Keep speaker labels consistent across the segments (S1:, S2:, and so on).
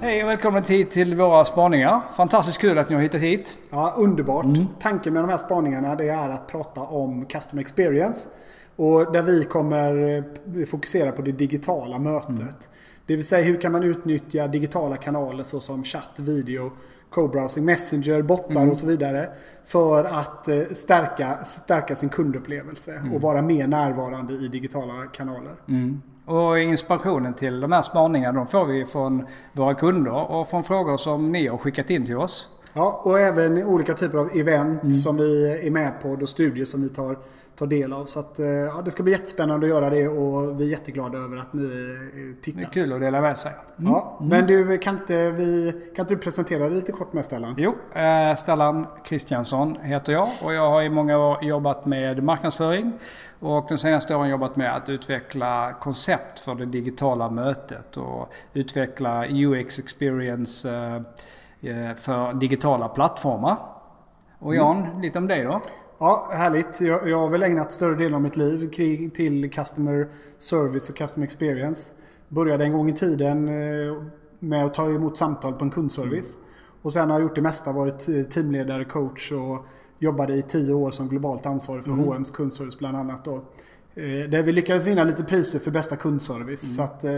S1: Hej och välkommen hit till våra spaningar. Fantastiskt kul att ni har hittat hit.
S2: Ja, underbart. Mm. Tanken med de här spaningarna det är att prata om Customer Experience. Och där vi kommer eh, fokusera på det digitala mötet. Mm. Det vill säga hur kan man utnyttja digitala kanaler såsom chatt, video, co-browsing, messenger, bottar mm. och så vidare. För att eh, stärka, stärka sin kundupplevelse mm. och vara mer närvarande i digitala kanaler.
S1: Och inspirationen till de här spaningarna de får vi från våra kunder och från frågor som ni har skickat in till oss.
S2: Ja, och även olika typer av event mm. som vi är med på och studier som vi tar ta del av. Så att, eh, ja, det ska bli jättespännande att göra det och vi är jätteglada över att ni eh, tittar.
S1: Det är kul att dela med sig.
S2: Mm. Ja, mm. Men du, kan inte, vi, kan inte du presentera dig lite kort med Stellan?
S1: Jo, eh, Stellan Kristiansson heter jag och jag har i många år jobbat med marknadsföring och de senaste åren jobbat med att utveckla koncept för det digitala mötet och utveckla UX experience för digitala plattformar. Och Jan, mm. lite om dig då?
S2: Ja, härligt. Jag, jag har väl ägnat större delen av mitt liv till Customer Service och Customer Experience. Började en gång i tiden eh, med att ta emot samtal på en kundservice. Mm. Och sen har jag gjort det mesta. Varit teamledare, coach och jobbade i tio år som globalt ansvarig för mm. H&M's kundservice bland annat. Då. Eh, där vi lyckades vinna lite priser för bästa kundservice. Mm. Så att eh,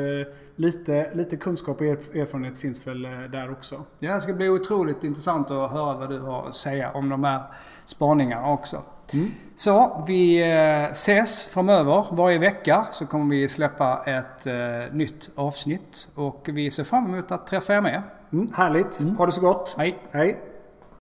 S2: lite, lite kunskap och erfarenhet finns väl eh, där också.
S1: Ja, det ska bli otroligt intressant att höra vad du har att säga om de här spaningarna också. Mm. Så vi ses framöver. Varje vecka så kommer vi släppa ett eh, nytt avsnitt. Och vi ser fram emot att träffa er med.
S2: Mm, härligt. Mm. Ha det så gott.
S1: Hej.
S2: Hej.